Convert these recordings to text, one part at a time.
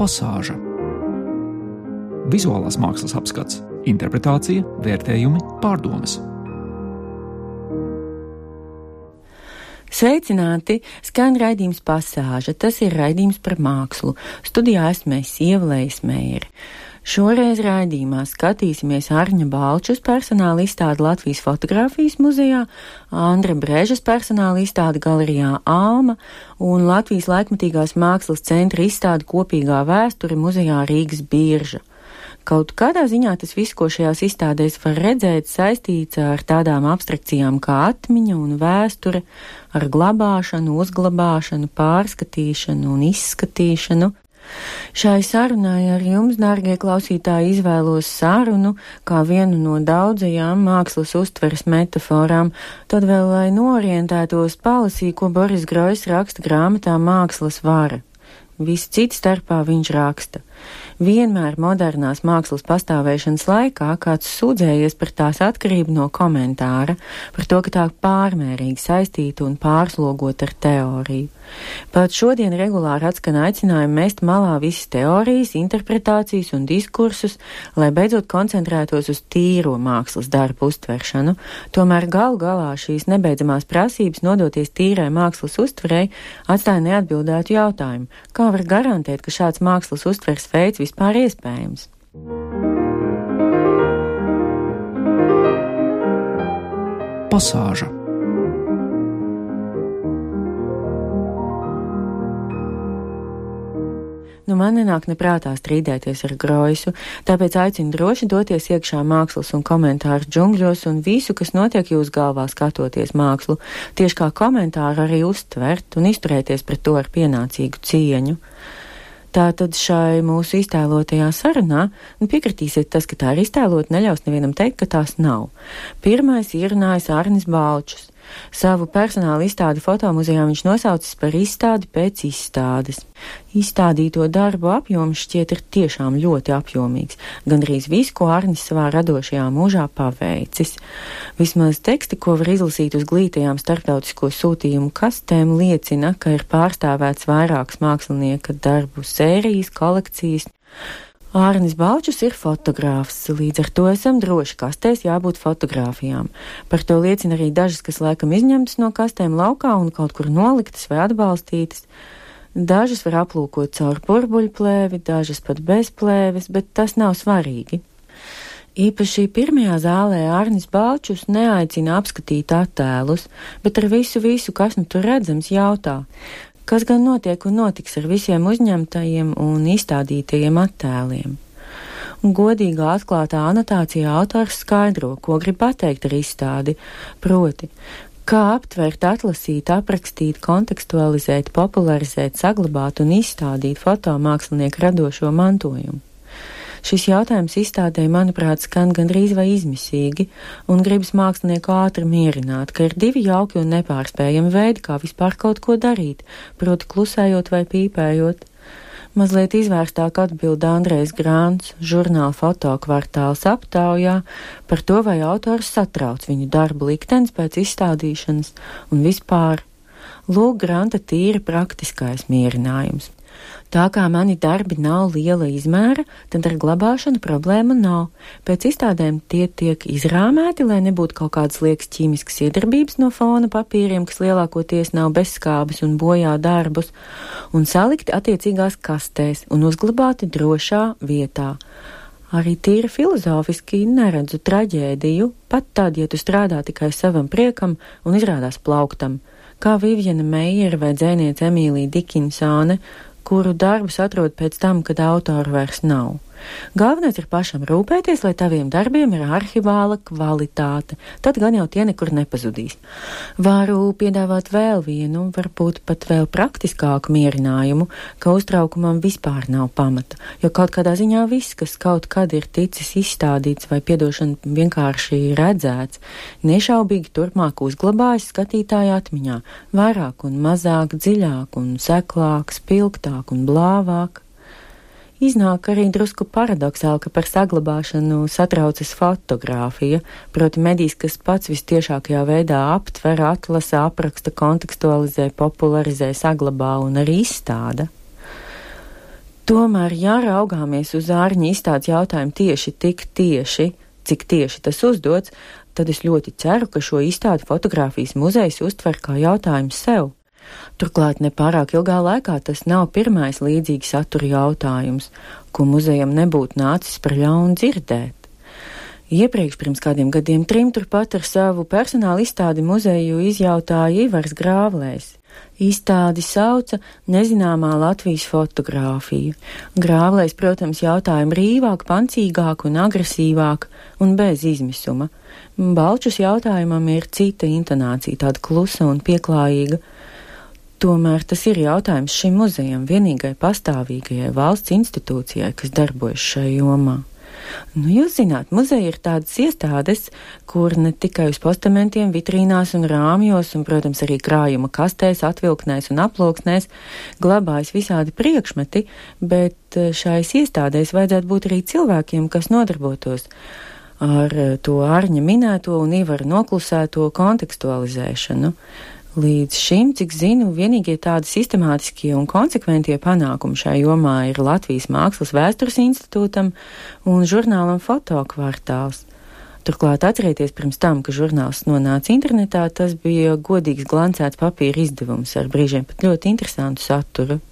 Pasāža. Vizuālās mākslas apskats, interpretācija, vērtējumi, pārdomas. Sveicināti! Skan raidījums pasāža. Tas ir raidījums par mākslu. Studijā esmu es Ievlējas Meijeri. Šoreiz raidījumā skatīsimies Arņa Balčus personāla izstādi Latvijas fotografijas muzejā, Andra Brežas personāla izstādi galerijā Alma un Latvijas laikmatīgās mākslas centra izstādi kopīgā vēsture muzejā Rīgas birža. Kaut kādā ziņā tas viss, ko šajās izstādēs var redzēt, saistīts ar tādām abstrakcijām kā atmiņa un vēsture, ar glabāšanu, uzglabāšanu, pārskatīšanu un izskatīšanu. Šai sarunai ar jums, dārgie klausītāji, izvēlos sarunu kā vienu no daudzajām mākslas uztveres metaforām, tad vēl, lai norientētos, palasīju, ko Boris Grojs raksta grāmatā Mākslas vara. Viss cits starpā viņš raksta. Vienmēr modernās mākslas pastāvēšanas laikā kāds sūdzējies par tās atkarību no komentāra, par to, ka tā pārmērīgi saistīta un pārslogota ar teoriju. Pat šodien regulāri atskan aicinājumi mest malā visas teorijas, interpretācijas un diskursus, lai beidzot koncentrētos uz tīro mākslas darbu uztveršanu, tomēr gal galā šīs nebeidzamās prasības nodoties tīrai mākslas uztverei atstāja neatbildētu jautājumu, kā var garantēt, ka šāds mākslas uztvers veids vispār iespējams. Pasāža Nu, man nenāk neprātā strīdēties ar groisu, tāpēc aicinu droši doties iekšā mākslas un komentāru džungļos un visu, kas notiek jūs galvā skatoties mākslu, tieši kā komentāru arī uztvert un izturēties pret to ar pienācīgu cieņu. Tātad šai mūsu iztēlotajā sarunā nu, piekritīsiet tas, ka tā ir iztēlota, neļaus nevienam teikt, ka tās nav. Pirmais ierunājas Arnis Balčus. Savu personāla izstādi fotomuzejā viņš nosaucis par izstādi pēc izstādes. Izstādīto darbu apjoms šķiet ir tiešām ļoti apjomīgs, gandrīz viss, ko Arnis savā radošajā mūžā paveicis. Vismaz teksti, ko var izlasīt uz glītajām starptautisko sūtījumu kastēm, liecina, ka ir pārstāvēts vairākas mākslinieka darbu sērijas, kolekcijas. Ārnis Balčus ir fotogrāfs, līdz ar to esam droši kastēs jābūt fotogrāfijām. Par to liecina arī dažas, kas laikam izņemtas no kastēm laukā un kaut kur noliktas vai atbalstītas. Dažas var aplūkot caur burbuļu plēvi, dažas pat bez plēves, bet tas nav svarīgi. Īpaši pirmajā zālē Arnis Balčus neaicina apskatīt attēlus, bet ar visu, visu, kas nu tur redzams, jautā, kas gan notiek un notiks ar visiem uzņemtajiem un izstādītajiem attēliem. Godīgā atklātā anotācijā autors skaidro, ko grib pateikt ar izstādi, proti, kā aptvert, atlasīt, aprakstīt, kontekstualizēt, popularizēt, saglabāt un izstādīt fotomākslinieku radošo mantojumu. Šis jautājums izstādē, manuprāt, skan gandrīz vai izmisīgi, un gribas mākslinieku ātri mierināt, ka ir divi jauki un nepārspējami veidi, kā vispār kaut ko darīt, proti klusējot vai pīpējot. Mazliet izvērstāk atbild Andrejs Grāns, žurnāla fotokvartāls aptaujā par to, vai autors satrauc viņu darbu liktenis pēc izstādīšanas un vispār. Lūk, Granta tīri praktiskais mierinājums. Tā kā mani darbi nav liela izmēra, tad ar glabāšanu problēma nav. Pēc izstādēm tie tiek izrāmēti, lai nebūtu kaut kādas liekas ķīmiskas iedarbības no fona papīriem, kas lielākoties nav bezskābes un bojā darbus, un salikti attiecīgās kastēs un uzglabāti drošā vietā. Arī tīri filozofiski neredzu traģēdiju, pat tad, ja tu strādā tikai savam priekam un izrādās plauktam, kā Viviana Meijera vai dzēniece Emīlija Dikinsāne, kuru darbus atrod pēc tam, kad autoru vairs nav. Galvenais ir pašam rūpēties, lai taviem darbiem ir arhivāla kvalitāte, tad gan jau tie nekur nepazudīs. Varu piedāvāt vēl vienu, varbūt pat vēl praktiskāku mierinājumu, ka uztraukumam vispār nav pamata, jo kaut kādā ziņā viss, kas kaut kad ir ticis izstādīts vai piedošana vienkārši redzēts, nešaubīgi turpmāk uzglabājas skatītāja atmiņā, vairāk un mazāk, dziļāk un seklāk, spilgtāk un blāvāk. Iznāk arī drusku paradoxāli, ka par saglabāšanu satraucas fotografija, proti medijs, kas pats vistiešākajā veidā aptver, atlasa, apraksta, kontekstualizē, popularizē, saglabā un arī izstāda. Tomēr, ja raugāmies uz ārņa izstādes jautājumu tieši tik tieši, cik tieši tas uzdots, tad es ļoti ceru, ka šo izstādi fotografijas muzejs uztver kā jautājumu sev. Turklāt nepārāk ilgā laikā tas nav pirmais līdzīgi satura jautājums, ko muzejam nebūtu nācis par ļaunu dzirdēt. Iepriekš, pirms kādiem gadiem, trim turpat ar savu personāla izstādi muzeju izjautāja Ivars Grāvlējs. Izstādi sauca nezināmā Latvijas fotografija. Grāvlais, protams, jautājumu rīvāk, pancīgāk un agresīvāk un bez izmisuma. Balčus jautājumam ir cita intonācija, tāda klusa un pieklājīga. Tomēr tas ir jautājums šim muzejam, vienīgai pastāvīgajai valsts institūcijai, kas darbojas šajā jomā. Nu, jūs zināt, muzeja ir tādas iestādes, kur ne tikai uz postamentiem, vitrīnās un rāmjos, un, protams, arī krājuma kastēs, atvilknēs un aploksnēs glabājas visādi priekšmeti, bet eh, šais iestādēs vajadzētu būt arī cilvēkiem, kas nodarbotos ar eh, to ārņa minēto un ievaru noklusēto kontekstualizēšanu. Līdz šim, cik zinu, vienīgie tādi sistemātiskie un konsekventie panākumi šajā jomā ir Latvijas Mākslas vēstures institūtam un žurnālam Fotokvartāls. Turklāt atcerieties pirms tam, ka žurnāls nonāca internetā, tas bija godīgs glancēts papīra izdevums ar brīžiem pat ļoti interesantu saturu.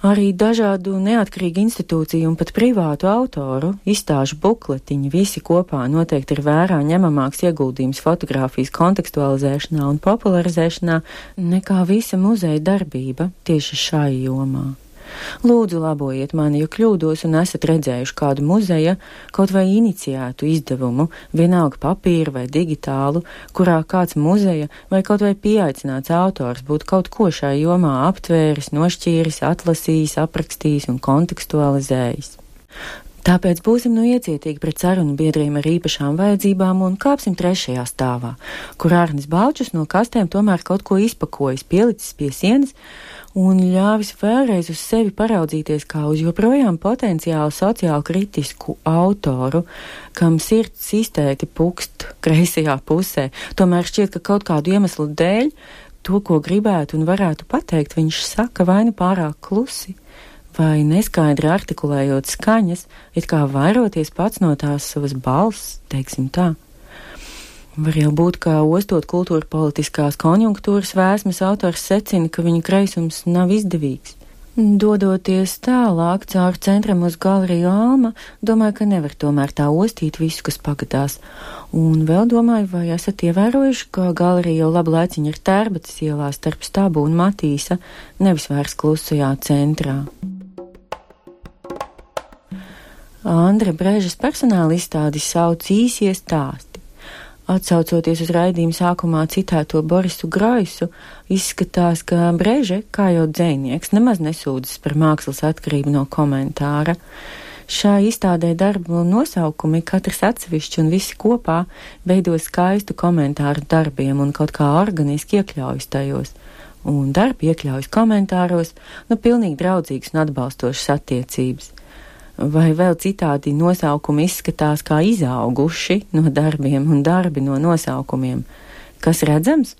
Arī dažādu neatkarīgu institūciju un pat privātu autoru izstāžu bukletiņi visi kopā noteikti ir vērā ņemamāks ieguldījums fotografijas kontekstualizēšanā un popularizēšanā nekā visa muzeja darbība tieši šai jomā. Lūdzu, labojiet mani, ja kļūdos un esat redzējuši kādu muzeja, kaut vai iniciētu izdevumu, vienalga papīra vai digitālu, kurā kāds muzeja vai kaut vai pieaicināts autors būtu kaut ko šai jomā aptvēris, nošķīris, atlasījis, aprakstījis un kontekstualizējis. Tāpēc būsim nu iecietīgi pret sarunu biedriem ar īpašām vajadzībām un kāpsim trešajā stāvā, kur Ārnis Balčus no kastēm tomēr kaut ko izpakojas, pielicis pie sienas un ļāvis vēlreiz uz sevi paraudzīties kā uz joprojām potenciāli sociāli kritisku autoru, kam sirds izteikti pukst kreisajā pusē. Tomēr šķiet, ka kaut kādu iemeslu dēļ to, ko gribētu un varētu pateikt, viņš saka vai nu pārāk klusi, vai neskaidri artikulējot skaņas, it kā vairoties pats no tās savas balss, teiksim tā. Var jau būt, ka ostot kultūra politiskās konjunktūras vēsmas autors secina, ka viņa kreisums nav izdevīgs. Dodoties tālāk caur centram uz galeriju Alma, domāju, ka nevar tomēr tā ostīt visu, kas pagadās. Un vēl domāju, vai esat ievērojuši, ka galerija jau labu laiciņu ir tērbatas ielā starp stabu un matīsa, nevis vairs klusajā centrā. Andra Brežas personāla izstādi sauc īsie stāsti. Atsaucoties uz raidījuma sākumā citēto Borisu Graisu, izskatās, ka Breže, kā jau dzēnieks, nemaz nesūdzas par mākslas atkarību no komentāra. Šā izstādē darbu nosaukumi katrs atsevišķi un visi kopā veido skaistu komentāru darbiem un kaut kā organiski iekļaujas tajos. Un darbi iekļaujas komentāros, nu pilnīgi draudzīgas un atbalstošas attiecības vai vēl citādi nosaukumi izskatās kā izauguši no darbiem un darbi no nosaukumiem. Kas redzams?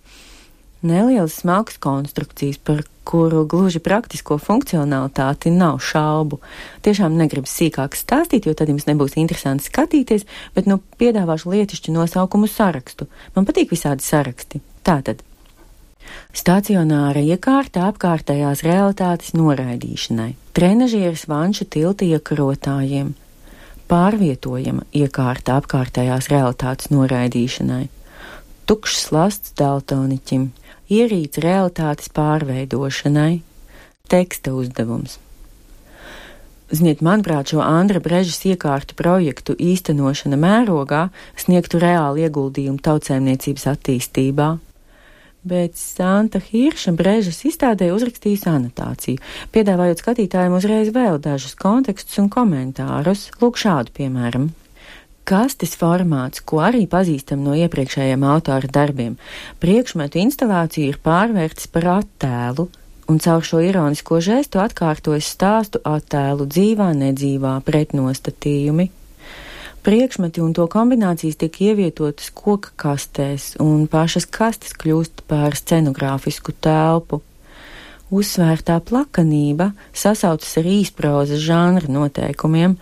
Nelielas smalkas konstrukcijas, par kuru gluži praktisko funkcionalitāti nav šaubu. Tiešām negribu sīkāk stāstīt, jo tad jums nebūs interesanti skatīties, bet nu piedāvāšu lietišķu nosaukumu sarakstu. Man patīk visādi saraksti. Tātad. Stacionāra iekārta apkārtējās realitātes noraidīšanai, trenažieris vanšu tilta iekarotājiem, pārvietojama iekārta apkārtējās realitātes noraidīšanai, tukšs lasts daltoniķim, ierīts realitātes pārveidošanai, teksta uzdevums. Ziniet, manuprāt, šo Andra Brežas iekārtu projektu īstenošana mērogā sniegtu reāli ieguldījumu tautsēmniecības attīstībā, bet Santa Hirša Brežas izstādē uzrakstījusi anotāciju, piedāvājot skatītājiem uzreiz vēl dažus kontekstus un komentārus, lūk šādu piemēram. Kastes formāts, ko arī pazīstam no iepriekšējiem autora darbiem, priekšmetu instalācija ir pārvērts par attēlu, un caur šo ironisko žestu atkārtojas stāstu attēlu dzīvā, nedzīvā pretnostatījumi, priekšmeti un to kombinācijas tiek ievietotas koka kastēs, un pašas kastes kļūst par scenogrāfisku telpu. Uzsvērtā plakanība sasaucas ar īsprozas žanra noteikumiem,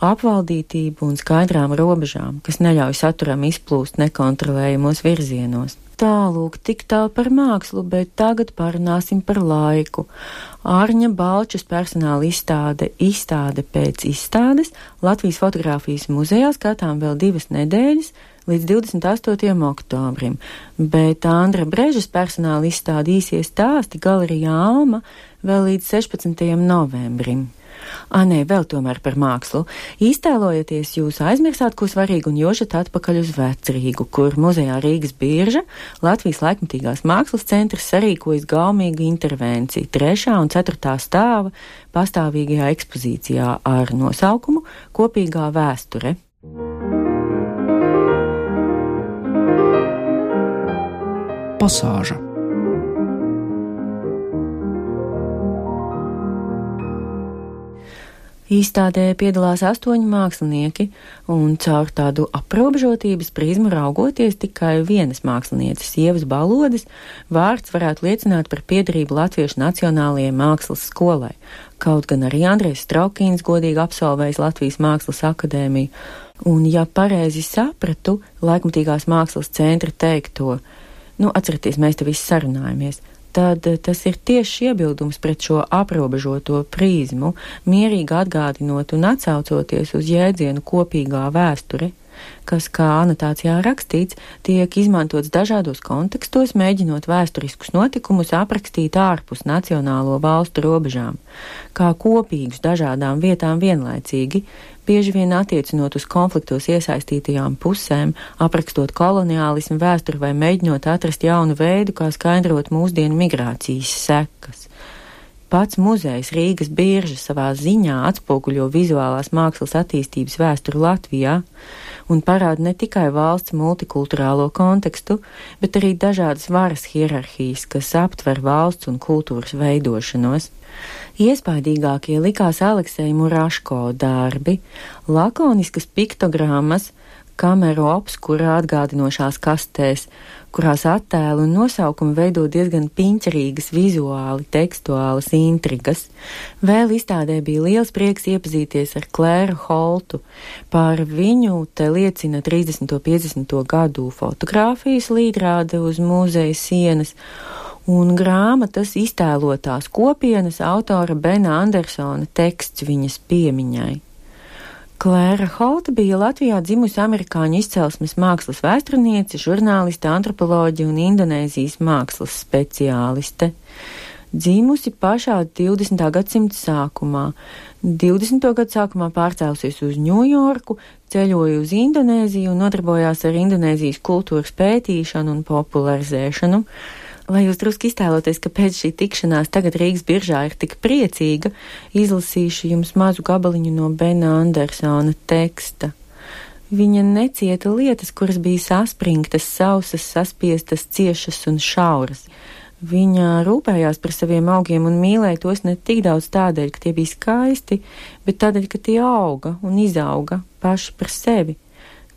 apvaldītību un skaidrām robežām, kas neļauj saturam izplūst nekontrolējamos virzienos. Tālūk, tik tālu par mākslu, bet tagad parunāsim par laiku. Ārņa Balčas personāla izstāde, izstāde pēc izstādes Latvijas fotografijas muzejā skatām vēl divas nedēļas līdz 28. oktobrim, bet Andra Brežas personāla izstāde īsies stāsti galerijā Alma vēl līdz 16. novembrim. Ā, nē, vēl tomēr par mākslu. Iztēlojieties, jūs aizmirsāt ko svarīgu un jošat atpakaļ uz vecrīgu, kur muzejā Rīgas bieža Latvijas laikmatīgās mākslas centrs sarīkojas gaumīgu intervenciju trešā un ceturtā stāva pastāvīgajā ekspozīcijā ar nosaukumu Kopīgā vēsture. Pasāža Izstādē piedalās astoņi mākslinieki, un caur tādu aprobežotības prizmu raugoties tikai vienas mākslinieces, sievas balodas, vārds varētu liecināt par piedarību Latviešu Nacionālajai mākslas skolai, kaut gan arī Andrēs Straukīns godīgi absolvējis Latvijas Mākslas akadēmiju, un, ja pareizi sapratu, laikmatīgās mākslas centra teikto, nu, atcerieties, mēs te visi sarunājamies, tad eh, tas ir tieši iebildums pret šo aprobežoto prizmu, mierīgi atgādinot un atsaucoties uz jēdzienu kopīgā vēsture, kas, kā anotācijā rakstīts, tiek izmantots dažādos kontekstos, mēģinot vēsturiskus notikumus aprakstīt ārpus nacionālo valstu robežām, kā kopīgus dažādām vietām vienlaicīgi, bieži vien attiecinot uz konfliktos iesaistītajām pusēm, aprakstot koloniālismu vēsturi vai mēģinot atrast jaunu veidu, kā skaidrot mūsdienu migrācijas sekas. Pats muzejs Rīgas bieži savā ziņā atspoguļo vizuālās mākslas attīstības vēsturi Latvijā un parāda ne tikai valsts multikulturālo kontekstu, bet arī dažādas varas hierarhijas, kas aptver valsts un kultūras veidošanos. Iespaidīgākie likās Aleksēja Muraško darbi, lakoniskas piktogrammas, kameru obskurā atgādinošās kastēs, kurās attēlu un nosaukumi veido diezgan piņķerīgas vizuāli tekstuālas intrigas. Vēl izstādē bija liels prieks iepazīties ar Klēru Holtu. Par viņu te liecina 30. un 50. gadu fotografijas līdrāde uz muzeja sienas un grāmatas iztēlotās kopienas autora Bena Andersona teksts viņas piemiņai. Klēra Holta bija Latvijā dzimusi amerikāņu izcelsmes mākslas vēsturniece, žurnāliste, antropoloģija un Indonēzijas mākslas speciāliste. Dzīmusi pašā 20. gadsimta sākumā. 20. gadu sākumā pārcēlusies uz Ņujorku, ceļoja uz Indonēziju un nodarbojās ar Indonēzijas kultūras pētīšanu un popularizēšanu. Lai jūs drusku iztēloties, ka pēc šī tikšanās tagad Rīgas biržā ir tik priecīga, izlasīšu jums mazu gabaliņu no Bena Andersona teksta. Viņa necieta lietas, kuras bija saspringtas, sausas, saspiestas, ciešas un šauras. Viņa rūpējās par saviem augiem un mīlēja tos ne tik daudz tādēļ, ka tie bija skaisti, bet tādēļ, ka tie auga un izauga paši par sevi.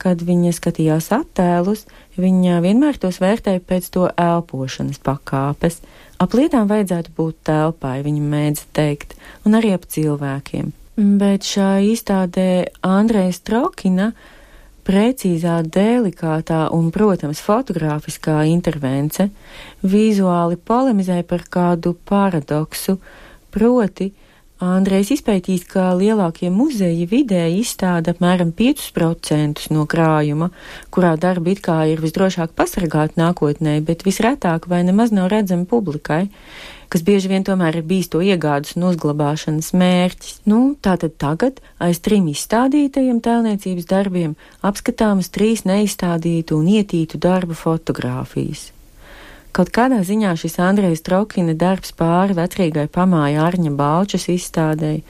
Kad viņa skatījās attēlus, viņa vienmēr tos vērtēja pēc to elpošanas pakāpes. Ap lietām vajadzētu būt telpai, viņa mēdza teikt, un arī ap cilvēkiem. Bet šā izstādē Andrejs Trokina precīzā, delikātā un, protams, fotogrāfiskā intervence vizuāli polemizē par kādu paradoksu, proti, Andrejs izpētīs, ka lielākie muzeji vidēji izstāda apmēram 5% no krājuma, kurā darbi it kā ir visdrošāk pasargāt nākotnē, bet visretāk vai nemaz nav redzami publikai, kas bieži vien tomēr ir bijis to iegādes un uzglabāšanas mērķis. Nu, tātad tagad aiz trim izstādītajiem tēlniecības darbiem apskatāmas trīs neizstādītu un ietītu darbu fotogrāfijas. Kaut kādā ziņā šis Andrejas Traukina darbs pāri vecrīgai pamāja Arņa Balčas izstādēji,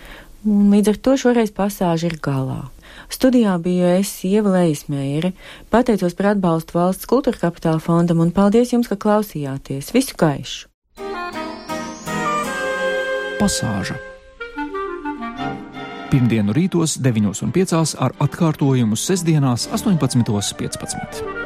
un līdz ar to šoreiz pasāži ir galā. Studijā biju es Ieva Leismēri, pateicos par atbalstu valsts kultūra kapitāla fondam un paldies jums, ka klausījāties. Visu gaišu! Pasāža Pirmdienu rītos 9.5 ar atkārtojumu sestdienās 18.15.